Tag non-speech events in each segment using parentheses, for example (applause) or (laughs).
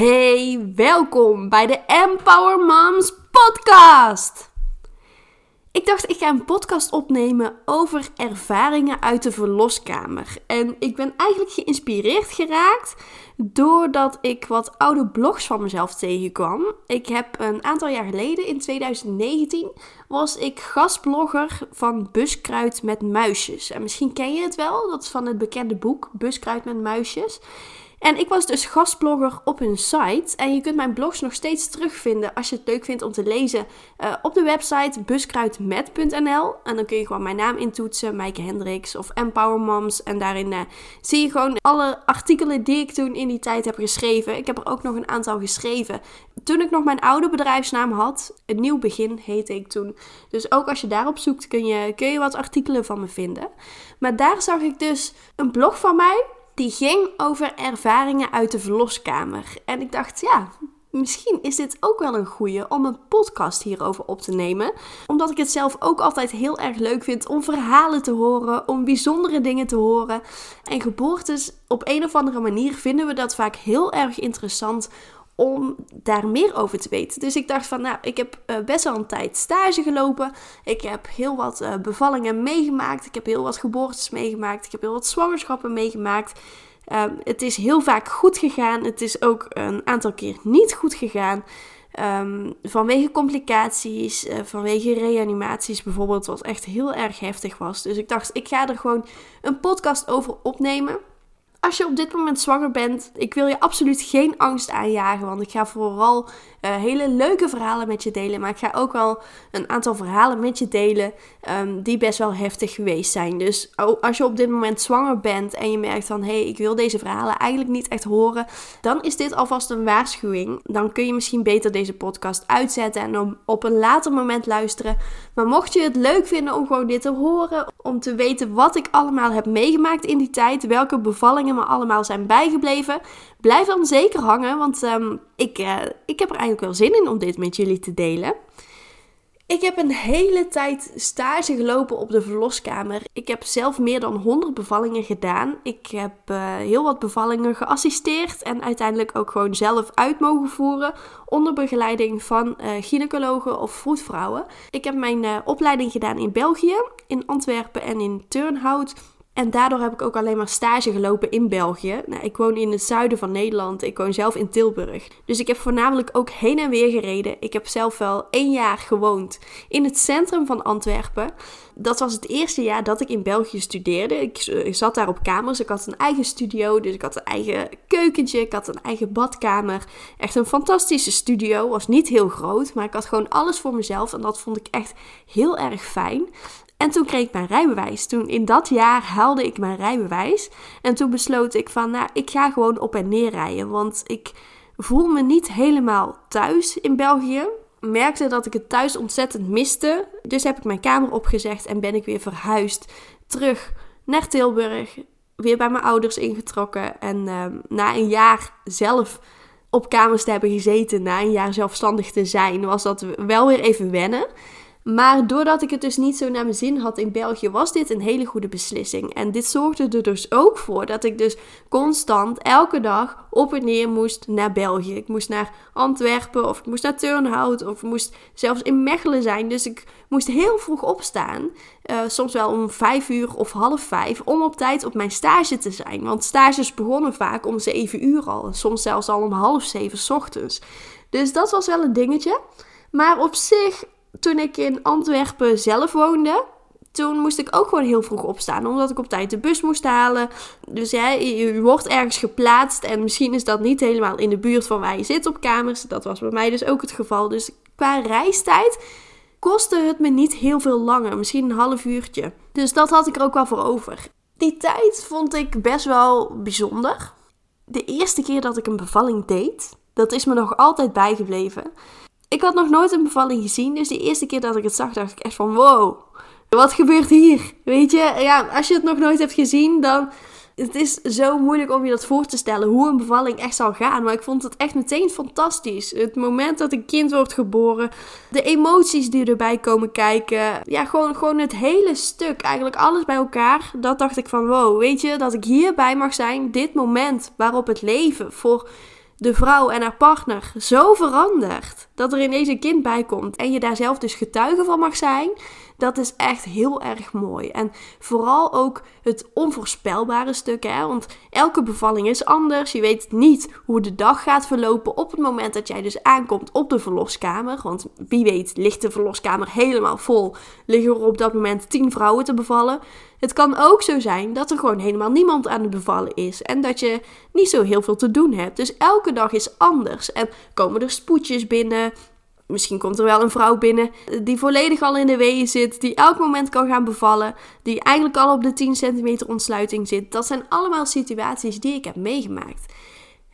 Hey, welkom bij de Empower Moms podcast. Ik dacht, ik ga een podcast opnemen over ervaringen uit de verloskamer. En ik ben eigenlijk geïnspireerd geraakt doordat ik wat oude blogs van mezelf tegenkwam. Ik heb een aantal jaar geleden, in 2019, was ik gastblogger van Buskruid met muisjes. En misschien ken je het wel, dat is van het bekende boek Buskruid met muisjes. En ik was dus gastblogger op hun site. En je kunt mijn blogs nog steeds terugvinden als je het leuk vindt om te lezen uh, op de website buskruidmet.nl. En dan kun je gewoon mijn naam intoetsen, Maaike Hendricks of Empower Moms. En daarin uh, zie je gewoon alle artikelen die ik toen in die tijd heb geschreven. Ik heb er ook nog een aantal geschreven. Toen ik nog mijn oude bedrijfsnaam had, een nieuw begin heette ik toen. Dus ook als je daarop zoekt kun je, kun je wat artikelen van me vinden. Maar daar zag ik dus een blog van mij die ging over ervaringen uit de verloskamer. En ik dacht, ja, misschien is dit ook wel een goeie om een podcast hierover op te nemen. Omdat ik het zelf ook altijd heel erg leuk vind om verhalen te horen, om bijzondere dingen te horen. En geboortes, op een of andere manier vinden we dat vaak heel erg interessant om daar meer over te weten. Dus ik dacht van, nou, ik heb uh, best wel een tijd stage gelopen. Ik heb heel wat uh, bevallingen meegemaakt. Ik heb heel wat geboortes meegemaakt. Ik heb heel wat zwangerschappen meegemaakt. Um, het is heel vaak goed gegaan. Het is ook een aantal keer niet goed gegaan. Um, vanwege complicaties, uh, vanwege reanimaties bijvoorbeeld, wat echt heel erg heftig was. Dus ik dacht, ik ga er gewoon een podcast over opnemen. Als je op dit moment zwanger bent, ik wil je absoluut geen angst aanjagen. Want ik ga vooral uh, hele leuke verhalen met je delen. Maar ik ga ook wel een aantal verhalen met je delen um, die best wel heftig geweest zijn. Dus als je op dit moment zwanger bent en je merkt van hé, hey, ik wil deze verhalen eigenlijk niet echt horen, dan is dit alvast een waarschuwing. Dan kun je misschien beter deze podcast uitzetten en op een later moment luisteren. Maar mocht je het leuk vinden om gewoon dit te horen, om te weten wat ik allemaal heb meegemaakt in die tijd, welke bevallingen me allemaal zijn bijgebleven, blijf dan zeker hangen, want um, ik, uh, ik heb er eigenlijk wel zin in om dit met jullie te delen. Ik heb een hele tijd stage gelopen op de verloskamer. Ik heb zelf meer dan 100 bevallingen gedaan. Ik heb uh, heel wat bevallingen geassisteerd en uiteindelijk ook gewoon zelf uit mogen voeren onder begeleiding van uh, gynaecologen of vroedvrouwen. Ik heb mijn opleiding gedaan in België, in Antwerpen en in Turnhout. En daardoor heb ik ook alleen maar stage gelopen in België. Nou, ik woon in het zuiden van Nederland. Ik woon zelf in Tilburg. Dus ik heb voornamelijk ook heen en weer gereden. Ik heb zelf wel één jaar gewoond in het centrum van Antwerpen. Dat was het eerste jaar dat ik in België studeerde. Ik, ik zat daar op kamers. Ik had een eigen studio. Dus ik had een eigen keukentje. Ik had een eigen badkamer. Echt een fantastische studio. Was niet heel groot. Maar ik had gewoon alles voor mezelf. En dat vond ik echt heel erg fijn. En toen kreeg ik mijn rijbewijs. Toen in dat jaar haalde ik mijn rijbewijs. En toen besloot ik van, nou, ik ga gewoon op en neer rijden. Want ik voel me niet helemaal thuis in België. Merkte dat ik het thuis ontzettend miste. Dus heb ik mijn kamer opgezegd en ben ik weer verhuisd terug naar Tilburg. Weer bij mijn ouders ingetrokken. En uh, na een jaar zelf op kamers te hebben gezeten, na een jaar zelfstandig te zijn, was dat wel weer even wennen. Maar doordat ik het dus niet zo naar mijn zin had in België, was dit een hele goede beslissing. En dit zorgde er dus ook voor dat ik dus constant elke dag op en neer moest naar België. Ik moest naar Antwerpen of ik moest naar Turnhout of ik moest zelfs in Mechelen zijn. Dus ik moest heel vroeg opstaan. Uh, soms wel om vijf uur of half vijf om op tijd op mijn stage te zijn. Want stages begonnen vaak om zeven uur al. Soms zelfs al om half zeven ochtends. Dus dat was wel een dingetje. Maar op zich toen ik in Antwerpen zelf woonde, toen moest ik ook gewoon heel vroeg opstaan, omdat ik op tijd de bus moest halen. Dus ja, je, wordt ergens geplaatst en misschien is dat niet helemaal in de buurt van waar je zit op kamers. Dat was bij mij dus ook het geval. Dus qua reistijd kostte het me niet heel veel langer, misschien een half uurtje. Dus dat had ik er ook wel voor over. Die tijd vond ik best wel bijzonder. De eerste keer dat ik een bevalling deed, dat is me nog altijd bijgebleven. Ik had nog nooit een bevalling gezien, dus de eerste keer dat ik het zag, dacht ik echt van wow, wat gebeurt hier? Weet je, ja, als je het nog nooit hebt gezien, dan het is zo moeilijk om je dat voor te stellen hoe een bevalling echt zal gaan. Maar ik vond het echt meteen fantastisch. Het moment dat een kind wordt geboren, de emoties die erbij komen kijken. Ja, gewoon, gewoon het hele stuk, eigenlijk alles bij elkaar. Dat dacht ik van wow, weet je, dat ik hierbij mag zijn. Dit moment waarop het leven voor de vrouw en haar partner zo verandert dat er ineens een kind bij komt en je daar zelf dus getuige van mag zijn, dat is echt heel erg mooi. En vooral ook het onvoorspelbare stuk, hè? want elke bevalling is anders. Je weet niet hoe de dag gaat verlopen op het moment dat jij dus aankomt op de verloskamer. Want wie weet ligt de verloskamer helemaal vol, liggen er op dat moment tien vrouwen te bevallen. Het kan ook zo zijn dat er gewoon helemaal niemand aan het bevallen is en dat je niet zo heel veel te doen hebt. Dus elke dag is anders en komen er spoedjes binnen. Misschien komt er wel een vrouw binnen die volledig al in de weeën zit, die elk moment kan gaan bevallen, die eigenlijk al op de 10 centimeter ontsluiting zit. Dat zijn allemaal situaties die ik heb meegemaakt.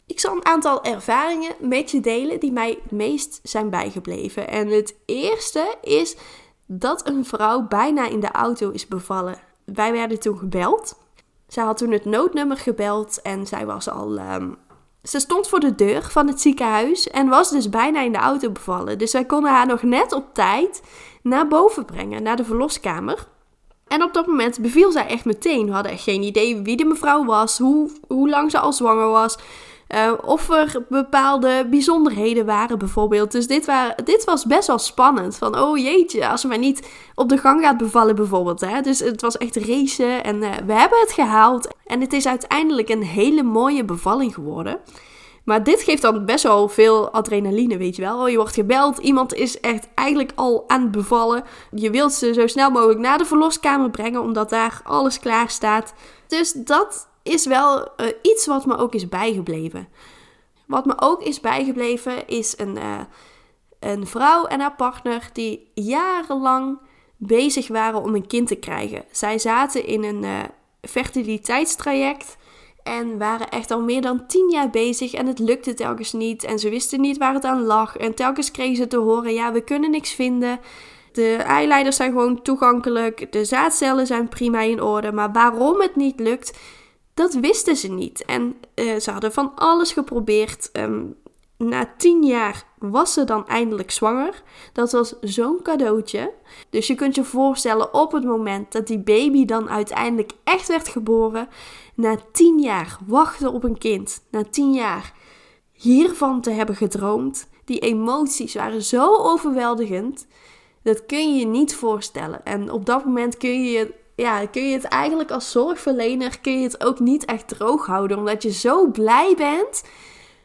Ik zal een aantal ervaringen met je delen die mij het meest zijn bijgebleven. En het eerste is dat een vrouw bijna in de auto is bevallen. Wij werden toen gebeld. Zij had toen het noodnummer gebeld en zij was al ehm, ze stond voor de deur van het ziekenhuis en was dus bijna in de auto bevallen. Dus wij konden haar nog net op tijd naar boven brengen, naar de verloskamer. En op dat moment beviel zij echt meteen. We hadden echt geen idee wie de mevrouw was, hoe, hoe lang ze al zwanger was. Uh, of er bepaalde bijzonderheden waren bijvoorbeeld. Dus dit, dit was best wel spannend. Van oh jeetje, als ze mij niet op de gang gaat bevallen bijvoorbeeld. Hè? Dus het was echt racen en uh, we hebben het gehaald. En het is uiteindelijk een hele mooie bevalling geworden. Maar dit geeft dan best wel veel adrenaline, weet je wel. Oh, je wordt gebeld, iemand is echt eigenlijk al aan het bevallen. Je wilt ze zo snel mogelijk naar de verloskamer brengen, omdat daar alles klaar staat. Dus dat is wel uh, iets wat me ook is bijgebleven. Wat me ook is bijgebleven is een, uh, een vrouw en haar partner die jarenlang bezig waren om een kind te krijgen. Zij zaten in een uh, fertiliteitstraject en waren echt al meer dan tien jaar bezig en het lukte telkens niet. En ze wisten niet waar het aan lag. En telkens kregen ze te horen, ja, we kunnen niks vinden. De eileiders zijn gewoon toegankelijk. De zaadcellen zijn prima in orde. Maar waarom het niet lukt, dat wisten ze niet. En uh, ze hadden van alles geprobeerd. Um, na tien jaar was ze dan eindelijk zwanger. Dat was zo'n cadeautje. Dus je kunt je voorstellen op het moment dat die baby dan uiteindelijk echt werd geboren. Na tien jaar wachten op een kind. Na tien jaar hiervan te hebben gedroomd. Die emoties waren zo overweldigend. Dat kun je je niet voorstellen. En op dat moment kun je ja, kun je het eigenlijk als zorgverlener kun je het ook niet echt droog houden. Omdat je zo blij bent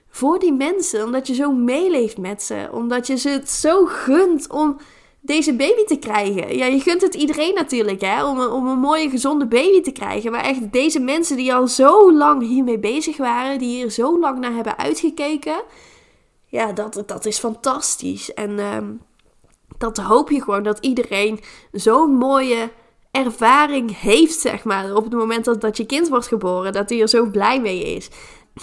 voor die mensen. Omdat je zo meeleeft met ze. Omdat je ze het zo gunt om deze baby te krijgen. Ja, je gunt het iedereen natuurlijk, hè. Om een, om een mooie, gezonde baby te krijgen. Maar echt deze mensen die al zo lang hiermee bezig waren. Die hier zo lang naar hebben uitgekeken. Ja, dat, dat is fantastisch. En um, dat hoop je gewoon dat iedereen zo'n mooie ervaring heeft, zeg maar, op het moment dat, dat je kind wordt geboren, dat hij er zo blij mee is.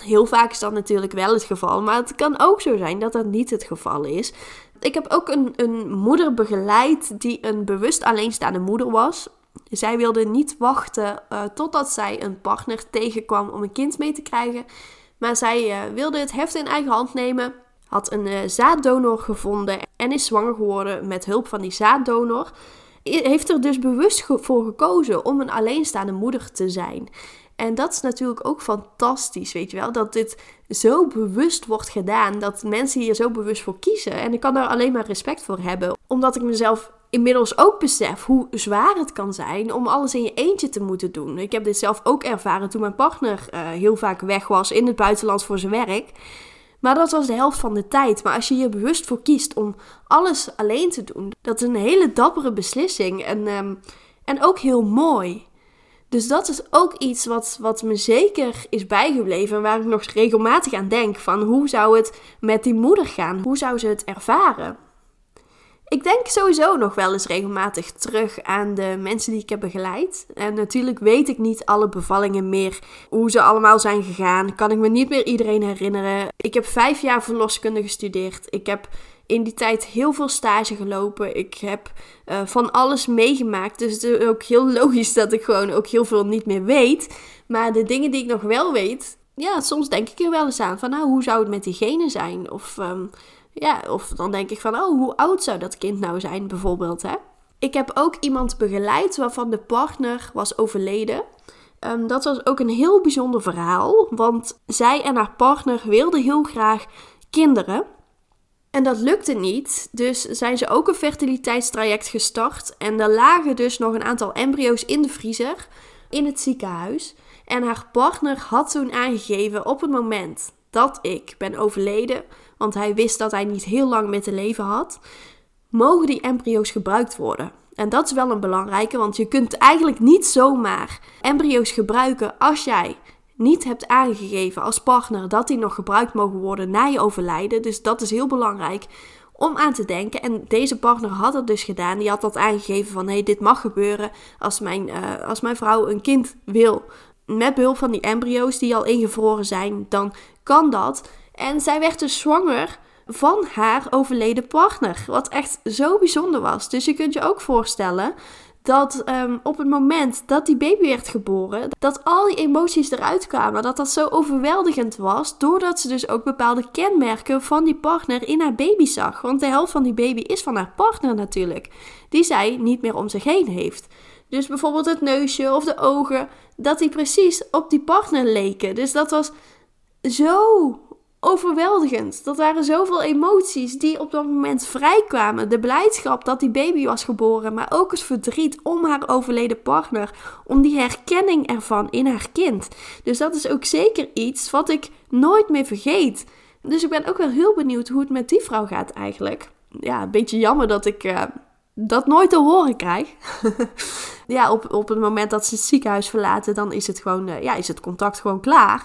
Heel vaak is dat natuurlijk wel het geval, maar het kan ook zo zijn dat dat niet het geval is. Ik heb ook een, een moeder begeleid die een bewust alleenstaande moeder was. Zij wilde niet wachten uh, totdat zij een partner tegenkwam om een kind mee te krijgen. Maar zij uh, wilde het heft in eigen hand nemen, had een uh, zaaddonor gevonden en is zwanger geworden met hulp van die zaaddonor heeft er dus bewust voor gekozen om een alleenstaande moeder te zijn. En dat is natuurlijk ook fantastisch, weet je wel. Dat dit zo bewust wordt gedaan. Dat mensen hier zo bewust voor kiezen. En ik kan daar alleen maar respect voor hebben. Omdat ik mezelf inmiddels ook besef hoe zwaar het kan zijn om alles in je eentje te moeten doen. Ik heb dit zelf ook ervaren toen mijn partner uh, heel vaak weg was in het buitenland voor zijn werk. Maar dat was de helft van de tijd. Maar als je je bewust voor kiest om alles alleen te doen, dat is een hele dappere beslissing. En, um, en ook heel mooi. Dus dat is ook iets wat, wat me zeker is bijgebleven. En waar ik nog regelmatig aan denk. Van hoe zou het met die moeder gaan? Hoe zou ze het ervaren? Ik denk sowieso nog wel eens regelmatig terug aan de mensen die ik heb begeleid. En natuurlijk weet ik niet alle bevallingen meer, hoe ze allemaal zijn gegaan. Kan ik me niet meer iedereen herinneren. Ik heb vijf jaar verloskunde gestudeerd. Ik heb in die tijd heel veel stage gelopen. Ik heb uh, van alles meegemaakt. Dus het is ook heel logisch dat ik gewoon ook heel veel niet meer weet. Maar de dingen die ik nog wel weet, ja, soms denk ik er wel eens aan van, nou, hoe zou het met diegene zijn? Of um, ja, of dan denk ik van, oh, hoe oud zou dat kind nou zijn, bijvoorbeeld, hè? Ik heb ook iemand begeleid waarvan de partner was overleden. Ehm, dat was ook een heel bijzonder verhaal, want zij en haar partner wilden heel graag kinderen. En dat lukte niet, dus zijn ze ook een fertiliteitstraject gestart. En er lagen dus nog een aantal embryo's in de vriezer in het ziekenhuis. En haar partner had toen aangegeven op het moment dat ik ben overleden, want hij wist dat hij niet heel lang meer te leven had, mogen die embryo's gebruikt worden. En dat is wel een belangrijke, want je kunt eigenlijk niet zomaar embryo's gebruiken als jij niet hebt aangegeven als partner dat die nog gebruikt mogen worden na je overlijden. Dus dat is heel belangrijk om aan te denken. En deze partner had dat dus gedaan. Die had dat aangegeven van hey, dit mag gebeuren als mijn, uh, als mijn vrouw een kind wil. Met behulp van die embryo's die al ingevroren zijn, dan kan dat. En zij werd dus zwanger van haar overleden partner. Wat echt zo bijzonder was. Dus je kunt je ook voorstellen dat ehm, op het moment dat die baby werd geboren, dat al die emoties eruit kwamen. Dat dat zo overweldigend was, doordat ze dus ook bepaalde kenmerken van die partner in haar baby zag. Want de helft van die baby is van haar partner natuurlijk, die zij niet meer om zich heen heeft. Dus bijvoorbeeld het neusje of de ogen, dat die precies op die partner leken. Dus dat was zo overweldigend. Dat waren zoveel emoties die op dat moment vrijkwamen. De blijdschap dat die baby was geboren, maar ook het verdriet om haar overleden partner. Om die herkenning ervan in haar kind. Dus dat is ook zeker iets wat ik nooit meer vergeet. Dus ik ben ook wel heel benieuwd hoe het met die vrouw gaat eigenlijk. Ja, een beetje jammer dat ik uh, dat nooit te horen krijg. (laughs) ja, op, op het moment dat ze het ziekenhuis verlaten, dan is het gewoon, uh, ja, is het contact gewoon klaar.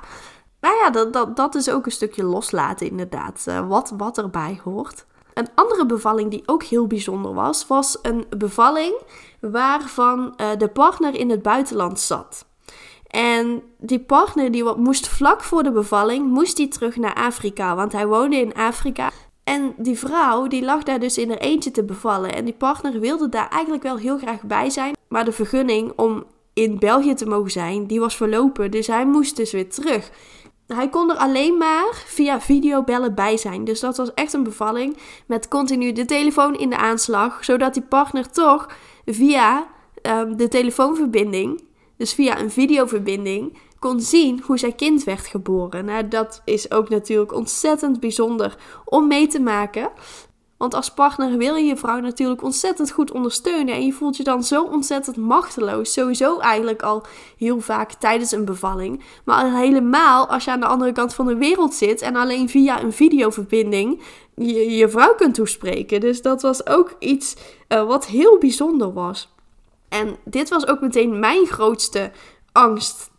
Nou ja, dat, dat, dat is ook een stukje loslaten inderdaad. Uh, wat, wat erbij hoort. Een andere bevalling die ook heel bijzonder was, was een bevalling waarvan uh, de partner in het buitenland zat. En die partner die moest vlak voor de bevalling, moest die terug naar Afrika, want hij woonde in Afrika. En die vrouw die lag daar dus in haar eentje te bevallen. En die partner wilde daar eigenlijk wel heel graag bij zijn. Maar de vergunning om in België te mogen zijn, die was verlopen. Dus hij moest dus weer terug hij kon er alleen maar via videobellen bij zijn. Dus dat was echt een bevalling met continu de telefoon in de aanslag, zodat die partner toch via um, de telefoonverbinding, dus via een videoverbinding, kon zien hoe zijn kind werd geboren. Nou, dat is ook natuurlijk ontzettend bijzonder om mee te maken. Want als partner wil je je vrouw natuurlijk ontzettend goed ondersteunen. En je voelt je dan zo ontzettend machteloos. Sowieso eigenlijk al heel vaak tijdens een bevalling. Maar helemaal als je aan de andere kant van de wereld zit. En alleen via een videoverbinding je, je vrouw kunt toespreken. Dus dat was ook iets uh, wat heel bijzonder was. En dit was ook meteen mijn grootste angst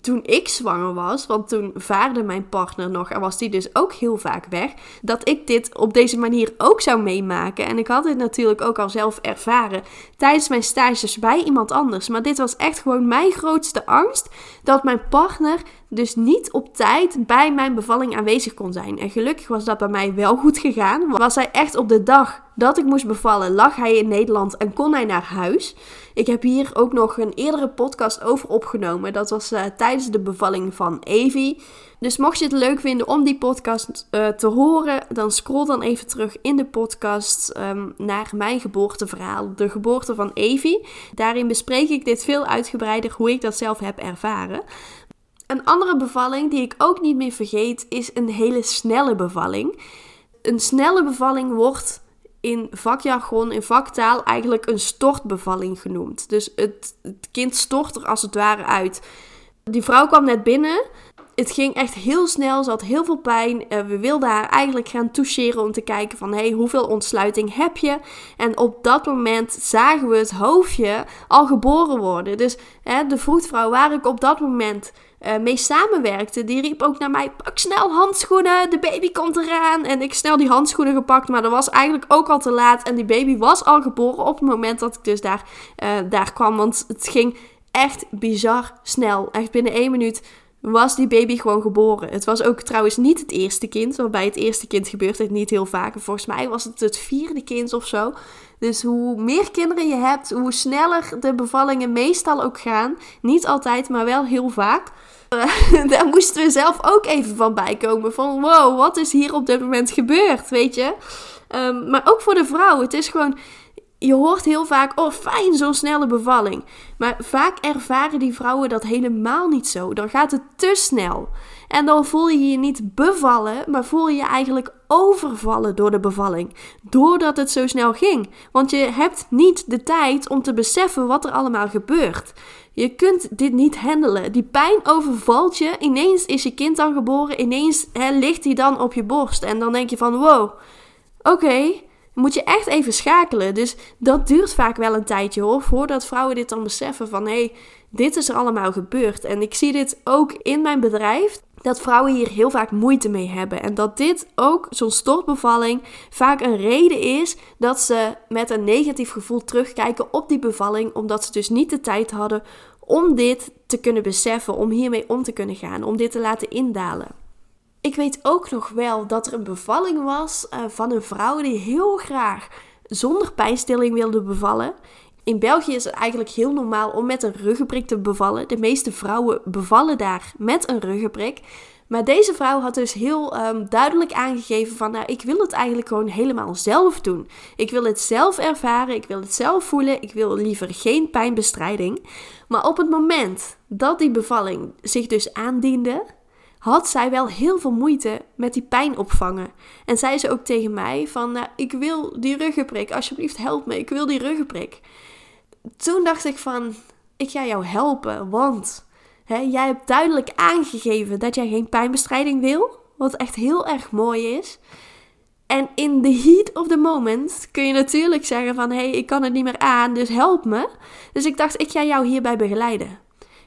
toen ik zwanger was, want toen vaarde mijn partner nog en was die dus ook heel vaak weg, dat ik dit op deze manier ook zou meemaken. En ik had dit natuurlijk ook al zelf ervaren tijdens mijn stages bij iemand anders. Maar dit was echt gewoon mijn grootste angst, dat mijn partner dus niet op tijd bij mijn bevalling aanwezig kon zijn. En gelukkig was dat bij mij wel goed gegaan. Was hij echt op de dag dat ik moest bevallen, lag hij in Nederland en kon hij naar huis. Ik heb hier ook nog een eerdere podcast over opgenomen. Dat was uh, tijdens de bevalling van Evie. Dus mocht je het leuk vinden om die podcast uh, te horen, dan scroll dan even terug in de podcast um, naar mijn geboorteverhaal, de geboorte van Evie. Daarin bespreek ik dit veel uitgebreider hoe ik dat zelf heb ervaren. Een andere bevalling die ik ook niet meer vergeet is een hele snelle bevalling. Een snelle bevalling wordt in vakjargon, in vaktaal, eigenlijk een stortbevalling genoemd. Dus het, kind stort er als het ware uit. Die vrouw kwam net binnen. Het ging echt heel snel, ze had heel veel pijn. Uh, we wilden haar eigenlijk gaan toucheren om te kijken van... hey, hoeveel ontsluiting heb je? En op dat moment zagen we het hoofdje al geboren worden. Dus hè, de vroedvrouw waar ik op dat moment uh, mee samenwerkte, die riep ook naar mij: pak snel handschoenen, de baby komt eraan. En ik snel die handschoenen gepakt, maar dat was eigenlijk ook al te laat. En die baby was al geboren op het moment dat ik dus daar, uh, daar kwam. Want het ging echt bizar snel. Echt binnen één minuut was die baby gewoon geboren. Het was ook trouwens niet het eerste kind, want bij het eerste kind gebeurt het niet heel vaak. volgens mij was het het vierde kind of zo. Dus hoe meer kinderen je hebt, hoe sneller de bevallingen meestal ook gaan. Niet altijd, maar wel heel vaak. (laughs) daar moesten we zelf ook even van bijkomen. Van wow, wat is hier op dit moment gebeurd, weet je? Um, maar ook voor de vrouw. Het is gewoon je hoort heel vaak, oh fijn, zo'n snelle bevalling. Maar vaak ervaren die vrouwen dat helemaal niet zo. Dan gaat het te snel. En dan voel je je niet bevallen, maar voel je je eigenlijk overvallen door de bevalling. Doordat het zo snel ging. Want je hebt niet de tijd om te beseffen wat er allemaal gebeurt. Je kunt dit niet handelen. Die pijn overvalt je. Ineens is je kind dan geboren. Ineens ligt hij dan op je borst. En dan denk je van wow, oké moet je echt even schakelen. Dus dat duurt vaak wel een tijdje hoor, voordat vrouwen dit dan beseffen van hé, hey, dit is er allemaal gebeurd. En ik zie dit ook in mijn bedrijf, dat vrouwen hier heel vaak moeite mee hebben. En dat dit ook, zo'n stortbevalling, vaak een reden is dat ze met een negatief gevoel terugkijken op die bevalling, omdat ze dus niet de tijd hadden om dit te kunnen beseffen, om hiermee om te kunnen gaan, om dit te laten indalen. Ik weet ook nog wel dat er een bevalling was uh, van een vrouw die heel graag zonder pijnstilling wilde bevallen. In België is het eigenlijk heel normaal om met een ruggenprik te bevallen. De meeste vrouwen bevallen daar met een ruggenprik. Maar deze vrouw had dus heel um, duidelijk aangegeven van, nou, ik wil het eigenlijk gewoon helemaal zelf doen. Ik wil het zelf ervaren, ik wil het zelf voelen, ik wil liever geen pijnbestrijding. Maar op het moment dat die bevalling zich dus aandiende, had zij wel heel veel moeite met die pijn opvangen. En zei ze ook tegen mij van, nou, ik wil die ruggenprik, alsjeblieft help me, ik wil die ruggenprik. Toen dacht ik van, ik ga jou helpen, want hè, jij hebt duidelijk aangegeven dat jij geen pijnbestrijding wil, wat echt heel erg mooi is. En in the heat of the moment kun je natuurlijk zeggen van, hé, hey, ik kan het niet meer aan, dus help me. Dus ik dacht, ik ga jou hierbij begeleiden.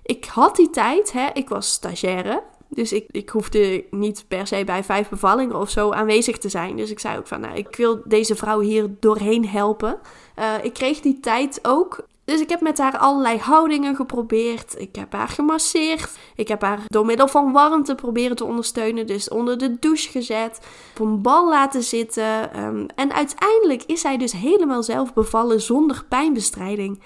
Ik had die tijd, hè, ik was stagiaire, dus ik, ik hoefde niet per se bij vijf bevallingen of zo aanwezig te zijn. Dus ik zei ook van, nou, ik wil deze vrouw hier doorheen helpen. Uh, ik kreeg die tijd ook. Dus ik heb met haar allerlei houdingen geprobeerd. Ik heb haar gemasseerd. Ik heb haar door middel van warmte proberen te ondersteunen. Dus onder de douche gezet. Op een bal laten zitten. Um, en uiteindelijk is zij dus helemaal zelf bevallen zonder pijnbestrijding.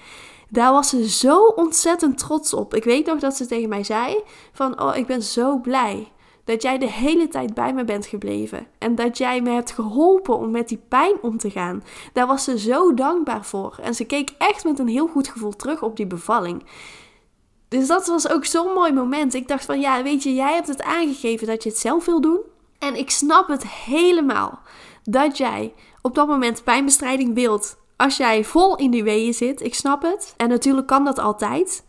Daar was ze zo ontzettend trots op. Ik weet nog dat ze tegen mij zei van, oh, ik ben zo blij dat jij de hele tijd bij me bent gebleven en dat jij me hebt geholpen om met die pijn om te gaan. Daar was ze zo dankbaar voor en ze keek echt met een heel goed gevoel terug op die bevalling. Dus dat was ook zo'n mooi moment. Ik dacht van ja, weet je, jij hebt het aangegeven dat je het zelf wil doen. En ik snap het helemaal dat jij op dat moment pijnbestrijding wilt als jij vol in die weeën zit, ik snap het. En natuurlijk kan dat altijd.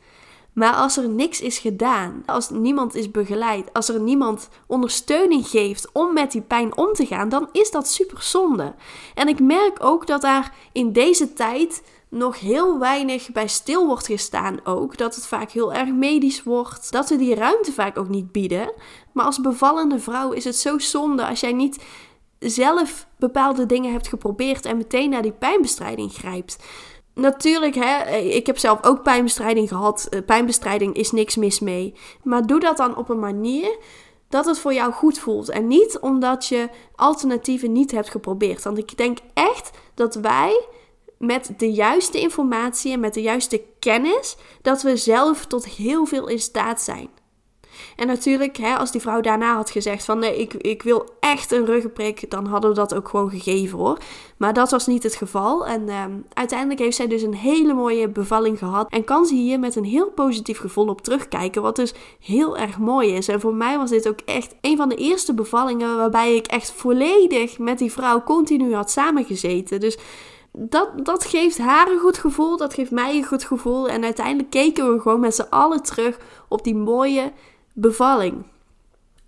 Maar als er niks is gedaan, als niemand is begeleid, als er niemand ondersteuning geeft om met die pijn om te gaan, dan is dat super zonde. En ik merk ook dat daar in deze tijd nog heel weinig bij stil wordt gestaan ook. Dat het vaak heel erg medisch wordt. Dat we die ruimte vaak ook niet bieden. Maar als bevallende vrouw is het zo zonde als jij niet zelf bepaalde dingen hebt geprobeerd en meteen naar die pijnbestrijding grijpt. Natuurlijk, hè, ik heb zelf ook pijnbestrijding gehad. Eh, pijnbestrijding is niks mis mee. Maar doe dat dan op een manier dat het voor jou goed voelt. En niet omdat je alternatieven niet hebt geprobeerd. Want ik denk echt dat wij met de juiste informatie en met de juiste kennis, dat we zelf tot heel veel in staat zijn. En natuurlijk, hè, als die vrouw daarna had gezegd van nee, ik, ik wil echt een ruggenprik, dan hadden we dat ook gewoon gegeven hoor. Maar dat was niet het geval. En ehm, uiteindelijk heeft zij dus een hele mooie bevalling gehad. En kan ze hier met een heel positief gevoel op terugkijken. Wat dus heel erg mooi is. En voor mij was dit ook echt een van de eerste bevallingen waarbij ik echt volledig met die vrouw continu had samengezeten. Dus dat, dat geeft haar een goed gevoel, dat geeft mij een goed gevoel. En uiteindelijk keken we gewoon met z'n allen terug op die mooie bevalling.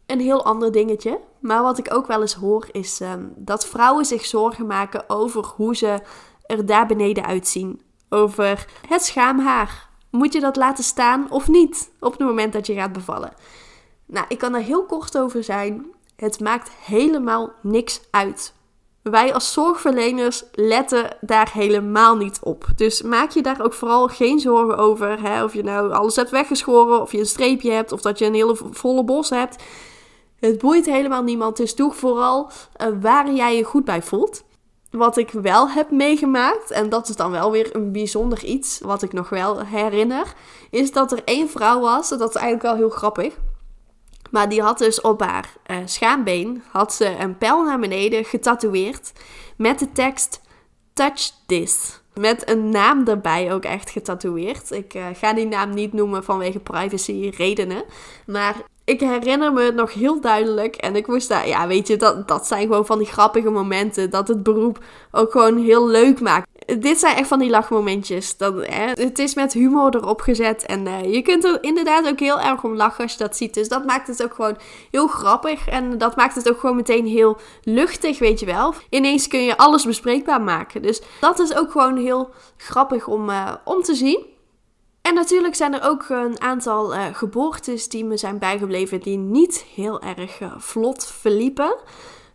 Een heel ander dingetje. Maar wat ik ook wel eens hoor is ehm, dat vrouwen zich zorgen maken over hoe ze er daar beneden uitzien. Over het schaamhaar. Moet je dat laten staan of niet op het moment dat je gaat bevallen? Nou, ik kan er heel kort over zijn. Het maakt helemaal niks uit. Wij als zorgverleners letten daar helemaal niet op. Dus maak je daar ook vooral geen zorgen over. Hè? Of je nou alles hebt weggeschoren, of je een streepje hebt, of dat je een hele volle bos hebt. Het boeit helemaal niemand. Dus doe vooral uh, waar jij je goed bij voelt. Wat ik wel heb meegemaakt, en dat is dan wel weer een bijzonder iets, wat ik nog wel herinner, is dat er één vrouw was, dat is eigenlijk wel heel grappig. Maar die had dus op haar uh, schaambeen had ze een pijl naar beneden getatoeëerd met de tekst Touch this. Met een naam erbij ook echt getatoeëerd. Ik uh, ga die naam niet noemen vanwege privacy redenen. Maar ik herinner me het nog heel duidelijk. En ik moest daar, ja, weet je, dat, dat zijn gewoon van die grappige momenten. Dat het beroep ook gewoon heel leuk maakt. Dit zijn echt van die lachmomentjes. Hè, het is met humor erop gezet. En uh, je kunt er inderdaad ook heel erg om lachen als je dat ziet. Dus dat maakt het ook gewoon heel grappig. En dat maakt het ook gewoon meteen heel luchtig, weet je wel. Ineens kun je alles bespreekbaar maken. Dus dat is ook gewoon heel grappig om, uh, om te zien. En natuurlijk zijn er ook een aantal uh, geboortes die me zijn bijgebleven die niet heel erg vlot verliepen.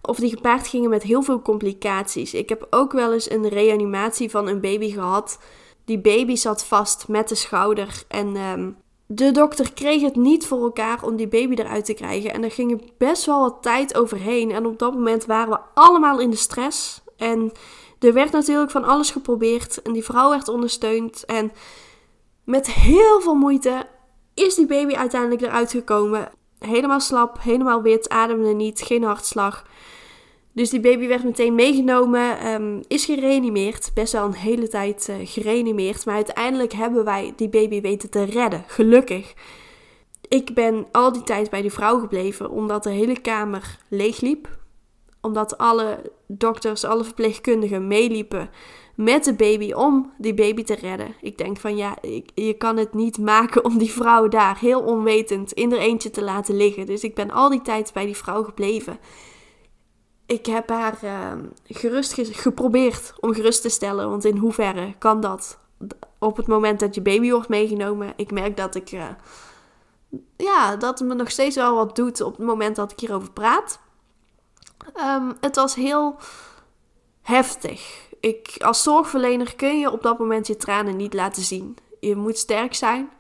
Of die gepaard gingen met heel veel complicaties. Ik heb ook wel eens een reanimatie van een baby gehad. Die baby zat vast met de schouder. En um, de dokter kreeg het niet voor elkaar om die baby eruit te krijgen. En er ging best wel wat tijd overheen. En op dat moment waren we allemaal in de stress. En er werd natuurlijk van alles geprobeerd. En die vrouw werd ondersteund. En met heel veel moeite is die baby uiteindelijk eruit gekomen. Helemaal slap, helemaal wit, ademde niet, geen hartslag. Dus die baby werd meteen meegenomen, um, is gereanimeerd. Best wel een hele tijd uh, gereanimeerd. Maar uiteindelijk hebben wij die baby weten te redden, gelukkig. Ik ben al die tijd bij die vrouw gebleven omdat de hele kamer leegliep. Omdat alle dokters, alle verpleegkundigen meeliepen met de baby om die baby te redden. Ik denk van ja, ik, je kan het niet maken om die vrouw daar heel onwetend in er eentje te laten liggen. Dus ik ben al die tijd bij die vrouw gebleven. Ik heb haar uh, gerust geprobeerd om gerust te stellen, want in hoeverre kan dat op het moment dat je baby wordt meegenomen? Ik merk dat ik, uh, ja, dat me nog steeds wel wat doet op het moment dat ik hierover praat. Um, het was heel heftig ik, als zorgverlener kun je op dat moment je tranen niet laten zien. Je moet sterk zijn.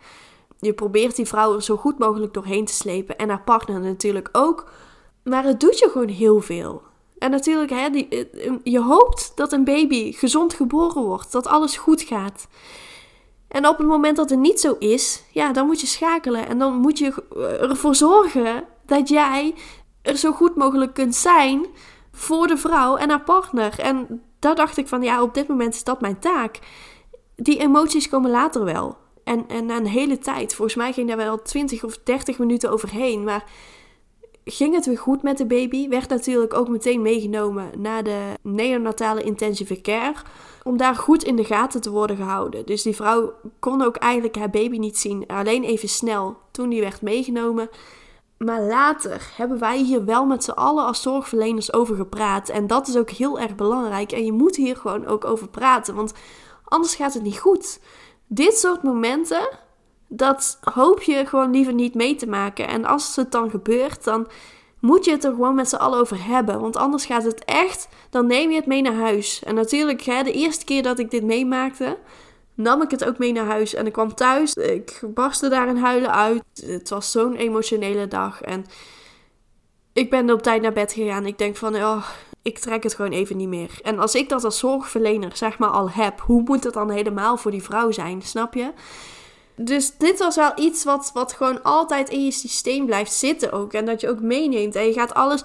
Je probeert die vrouw er zo goed mogelijk doorheen te slepen. En haar partner natuurlijk ook. Maar het doet je gewoon heel veel. En natuurlijk, hè, die, eh, je hoopt dat een baby gezond geboren wordt. Dat alles goed gaat. En op het moment dat het niet zo is, ja, dan moet je schakelen. En dan moet je ervoor zorgen dat jij er zo goed mogelijk kunt zijn voor de vrouw en haar partner. En daar dacht ik van, ja, op dit moment is dat mijn taak. Die emoties komen later wel. En, en na een hele tijd, volgens mij ging daar wel 20 of 30 minuten overheen. Maar ging het weer goed met de baby? Werd natuurlijk ook meteen meegenomen naar de neonatale intensive care. Om daar goed in de gaten te worden gehouden. Dus die vrouw kon ook eigenlijk haar baby niet zien. Alleen even snel toen die werd meegenomen. Maar later hebben wij hier wel met z'n allen als zorgverleners over gepraat. En dat is ook heel erg belangrijk. En je moet hier gewoon ook over praten, want anders gaat het niet goed. Dit soort momenten, dat hoop je gewoon liever niet mee te maken. En als het dan gebeurt, dan moet je het er gewoon met z'n allen over hebben. Want anders gaat het echt, dan neem je het mee naar huis. En natuurlijk, hè, de eerste keer dat ik dit meemaakte, nam ik het ook mee naar huis. En ik kwam thuis. Ik barstte daar in huilen uit. Het was zo'n emotionele dag. En ik ben op tijd naar bed gegaan. Ik denk van, oh, ik trek het gewoon even niet meer. En als ik dat als zorgverlener zeg maar al heb, hoe moet het dan helemaal voor die vrouw zijn? Snap je? Dus dit was wel iets wat, wat gewoon altijd in je systeem blijft zitten ook. En dat je ook meeneemt. En je gaat alles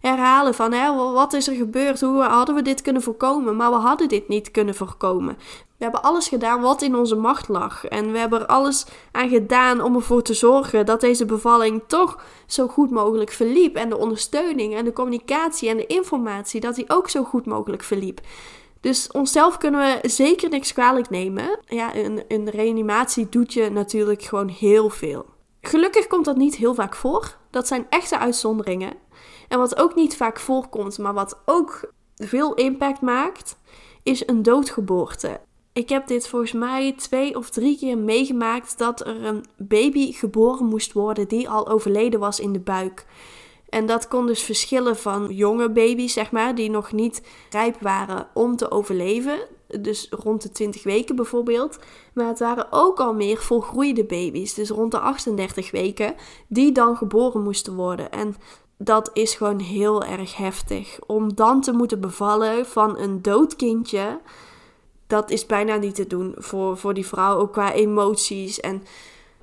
herhalen van hè, wat is er gebeurd? Hoe hadden we dit kunnen voorkomen? Maar we hadden dit niet kunnen voorkomen. We hebben alles gedaan wat in onze macht lag. En we hebben er alles aan gedaan om ervoor te zorgen dat deze bevalling toch zo goed mogelijk verliep. En de ondersteuning en de communicatie en de informatie, dat die ook zo goed mogelijk verliep. Dus onszelf kunnen we zeker niks kwalijk nemen. Ja, een, een reanimatie doet je natuurlijk gewoon heel veel. Gelukkig komt dat niet heel vaak voor. Dat zijn echte uitzonderingen. En wat ook niet vaak voorkomt, maar wat ook veel impact maakt, is een doodgeboorte. Ik heb dit volgens mij twee of drie keer meegemaakt dat er een baby geboren moest worden die al overleden was in de buik. En dat kon dus verschillen van jonge baby's, zeg maar, die nog niet rijp waren om te overleven. Dus rond de 20 weken bijvoorbeeld. Maar het waren ook al meer volgroeide baby's, dus rond de 38 weken, die dan geboren moesten worden. En dat is gewoon heel erg heftig. Om dan te moeten bevallen van een dood kindje dat is bijna niet te doen voor, voor die vrouw, ook qua emoties. En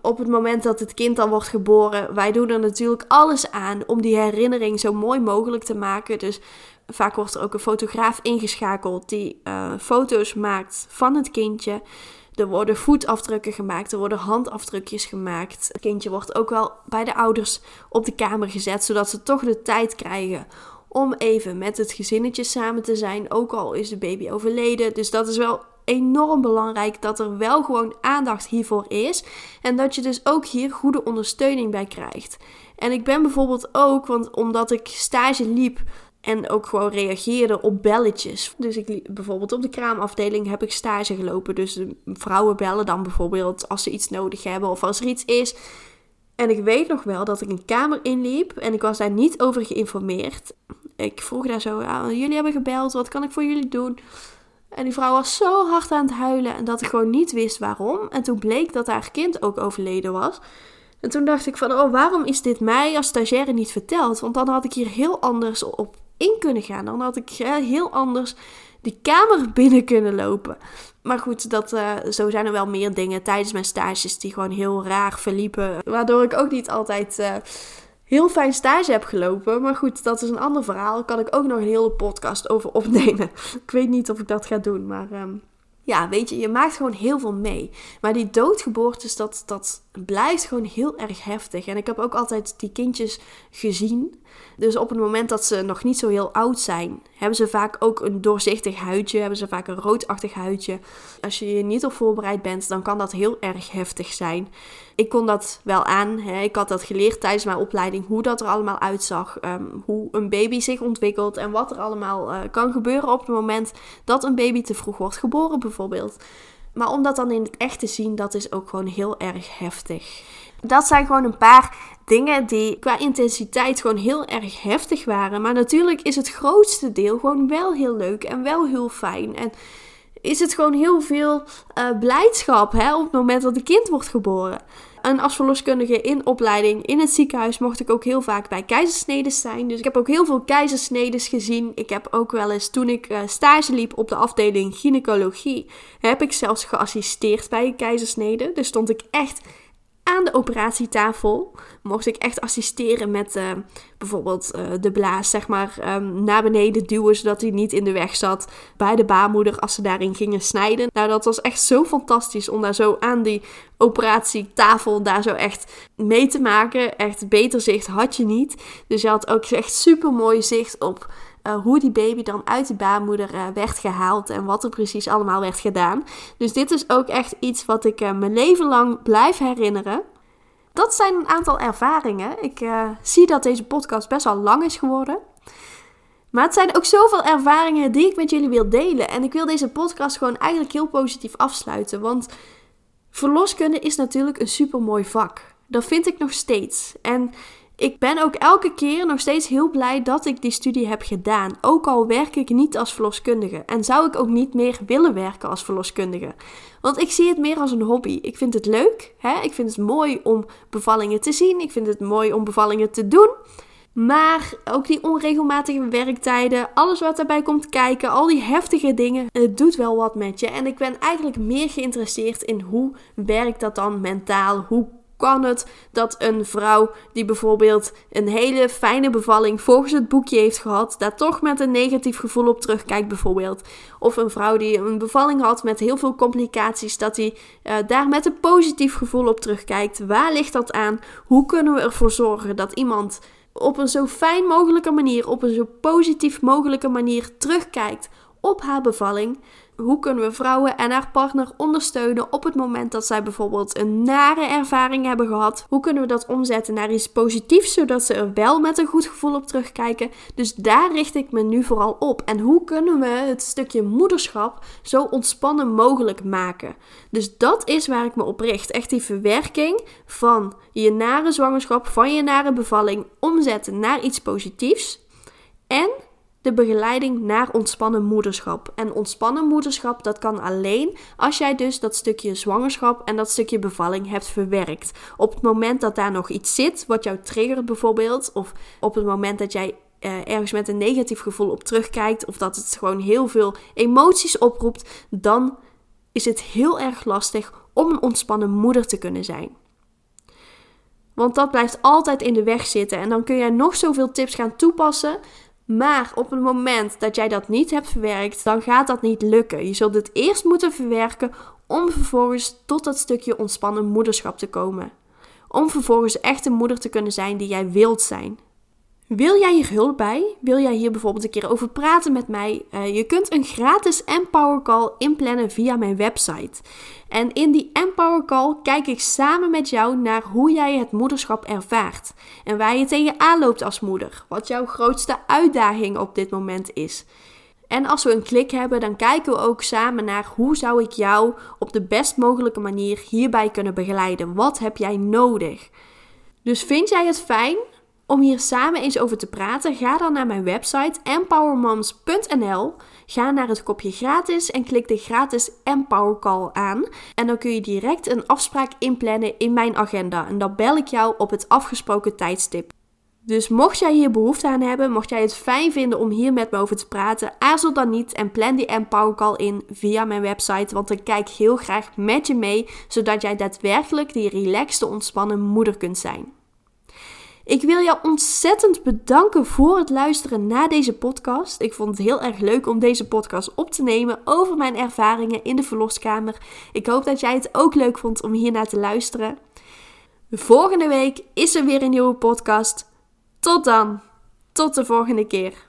op het moment dat het kind dan wordt geboren, wij doen er natuurlijk alles aan om die herinnering zo mooi mogelijk te maken. Dus vaak wordt er ook een fotograaf ingeschakeld die uh, foto's maakt van het kindje. Er worden voetafdrukken gemaakt, er worden handafdrukjes gemaakt. Het kindje wordt ook wel bij de ouders op de kamer gezet, zodat ze toch de tijd krijgen om even met het gezinnetje samen te zijn. Ook al is de baby overleden. Dus dat is wel enorm belangrijk dat er wel gewoon aandacht hiervoor is. En dat je dus ook hier goede ondersteuning bij krijgt. En ik ben bijvoorbeeld ook, want omdat ik stage liep en ook gewoon reageerde op belletjes. Dus ik bijvoorbeeld op de kraamafdeling heb ik stage gelopen. Dus vrouwen bellen dan bijvoorbeeld als ze iets nodig hebben of als er iets is. En ik weet nog wel dat ik een kamer inliep en ik was daar niet over geïnformeerd. Ik vroeg daar zo, jullie hebben gebeld, wat kan ik voor jullie doen? En die vrouw was zo hard aan het huilen en dat ik gewoon niet wist waarom. En toen bleek dat haar kind ook overleden was. En toen dacht ik van, oh, waarom is dit mij als stagiaire niet verteld? Want dan had ik hier heel anders op in kunnen gaan. Dan had ik heel anders die kamer binnen kunnen lopen. Maar goed, dat, uh, zo zijn er wel meer dingen tijdens mijn stages die gewoon heel raar verliepen. Waardoor ik ook niet altijd uh, heel fijn stage heb gelopen. Maar goed, dat is een ander verhaal. Daar kan ik ook nog een hele podcast over opnemen. (laughs) ik weet niet of ik dat ga doen, maar... Um, ja, weet je, je maakt gewoon heel veel mee. Maar die doodgeboortes, dat, dat blijft gewoon heel erg heftig. En ik heb ook altijd die kindjes gezien. Dus op het moment dat ze nog niet zo heel oud zijn, hebben ze vaak ook een doorzichtig huidje, hebben ze vaak een roodachtig huidje. Als je je niet op voorbereid bent, dan kan dat heel erg heftig zijn. Ik kon dat wel aan. Hè. Ik had dat geleerd tijdens mijn opleiding, hoe dat er allemaal uitzag, ehm, hoe een baby zich ontwikkelt en wat er allemaal uh, kan gebeuren op het moment dat een baby te vroeg wordt geboren, bijvoorbeeld. Maar om dat dan in het echt te zien, dat is ook gewoon heel erg heftig. Dat zijn gewoon een paar dingen die qua intensiteit gewoon heel erg heftig waren. Maar natuurlijk is het grootste deel gewoon wel heel leuk en wel heel fijn. En is het gewoon heel veel uh, blijdschap hè, op het moment dat een kind wordt geboren. En als verloskundige in opleiding in het ziekenhuis mocht ik ook heel vaak bij keizersnedes zijn. Dus ik heb ook heel veel keizersnedes gezien. Ik heb ook wel eens, toen ik uh, stage liep op de afdeling gynaecologie, heb ik zelfs geassisteerd bij een keizersnede. Dus stond ik echt aan de operatietafel mocht ik echt assisteren met uh, bijvoorbeeld uh, de blaas, zeg maar, um, naar beneden duwen, zodat hij niet in de weg zat bij de baarmoeder als ze daarin gingen snijden. Nou, dat was echt zo fantastisch om daar zo aan die operatietafel daar zo echt mee te maken. Echt beter zicht had je niet. Dus je had ook echt super mooi zicht op uh, hoe die baby dan uit de baarmoeder uh, werd gehaald en wat er precies allemaal werd gedaan. Dus dit is ook echt iets wat ik uh, mijn leven lang blijf herinneren. Dat zijn een aantal ervaringen. Ik zie dat deze podcast best wel lang is geworden. Maar het zijn ook zoveel ervaringen die ik met jullie wil delen. En ik wil deze podcast gewoon eigenlijk heel positief afsluiten. Want verloskunde is natuurlijk een super mooi vak. Dat vind ik nog steeds. En ik ben ook elke keer nog steeds heel blij dat ik die studie heb gedaan. Ook al werk ik niet als verloskundige. En zou ik ook niet meer willen werken als verloskundige. Want ik zie het meer als een hobby. Ik vind het leuk. Hè? Ik vind het mooi om bevallingen te zien. Ik vind het mooi om bevallingen te doen. Maar ook die onregelmatige werktijden, alles wat daarbij komt kijken, al die heftige dingen, het doet wel wat met je. En ik ben eigenlijk meer geïnteresseerd in hoe werkt dat dan mentaal? Hoe kan het dat een vrouw die bijvoorbeeld een hele fijne bevalling volgens het boekje heeft gehad, daar toch met een negatief gevoel op terugkijkt bijvoorbeeld. Of een vrouw die een bevalling had met heel veel complicaties, dat die uh, daar met een positief gevoel op terugkijkt. Waar ligt dat aan? Hoe kunnen we ervoor zorgen dat iemand op een zo fijn mogelijke manier, op een zo positief mogelijke manier terugkijkt op haar bevalling? Hoe kunnen we vrouwen en haar partner ondersteunen op het moment dat zij bijvoorbeeld een nare ervaring hebben gehad? Hoe kunnen we dat omzetten naar iets positiefs, zodat ze er wel met een goed gevoel op terugkijken? Dus daar richt ik me nu vooral op. En hoe kunnen we het stukje moederschap zo ontspannen mogelijk maken? Dus dat is waar ik me op richt. Echt die verwerking van je nare zwangerschap, van je nare bevalling, omzetten naar iets positiefs. En de begeleiding naar ontspannen moederschap. En ontspannen moederschap, dat kan alleen als jij dus dat stukje zwangerschap en dat stukje bevalling hebt verwerkt. Op het moment dat daar nog iets zit, wat jou triggert bijvoorbeeld, of op het moment dat jij uh, ergens met een negatief gevoel op terugkijkt, of dat het gewoon heel veel emoties oproept, dan is het heel erg lastig om een ontspannen moeder te kunnen zijn. Want dat blijft altijd in de weg zitten. En dan kun jij nog zoveel tips gaan toepassen. Maar op het moment dat jij dat niet hebt verwerkt, dan gaat dat niet lukken. Je zult het eerst moeten verwerken om vervolgens tot dat stukje ontspannen moederschap te komen. Om vervolgens echt een moeder te kunnen zijn die jij wilt zijn. Wil jij hier hulp bij? Wil jij hier bijvoorbeeld een keer over praten met mij? Uh, je kunt een gratis Empower Call inplannen via mijn website. En in die Empower Call kijk ik samen met jou naar hoe jij het moederschap ervaart. En waar je tegenaan loopt als moeder. Wat jouw grootste uitdaging op dit moment is. En als we een klik hebben, dan kijken we ook samen naar hoe zou ik jou op de best mogelijke manier hierbij kunnen begeleiden. Wat heb jij nodig? Dus vind jij het fijn om hier samen eens over te praten, ga dan naar mijn website empowermoms.nl. Ga naar het kopje gratis en klik de gratis Empower Call aan. En dan kun je direct een afspraak inplannen in mijn agenda. En dan bel ik jou op het afgesproken tijdstip. Dus mocht jij hier behoefte aan hebben, mocht jij het fijn vinden om hier met me over te praten, aarzel dan niet en plan die Empower Call in via mijn website, want ik kijk heel graag met je mee, zodat jij daadwerkelijk die relaxte, ontspannen moeder kunt zijn. Ik wil jou ontzettend bedanken voor het luisteren naar deze podcast. Ik vond het heel erg leuk om deze podcast op te nemen over mijn ervaringen in de verloskamer. Ik hoop dat jij het ook leuk vond om hier naar te luisteren. Volgende week is er weer een nieuwe podcast. Tot dan. Tot de volgende keer.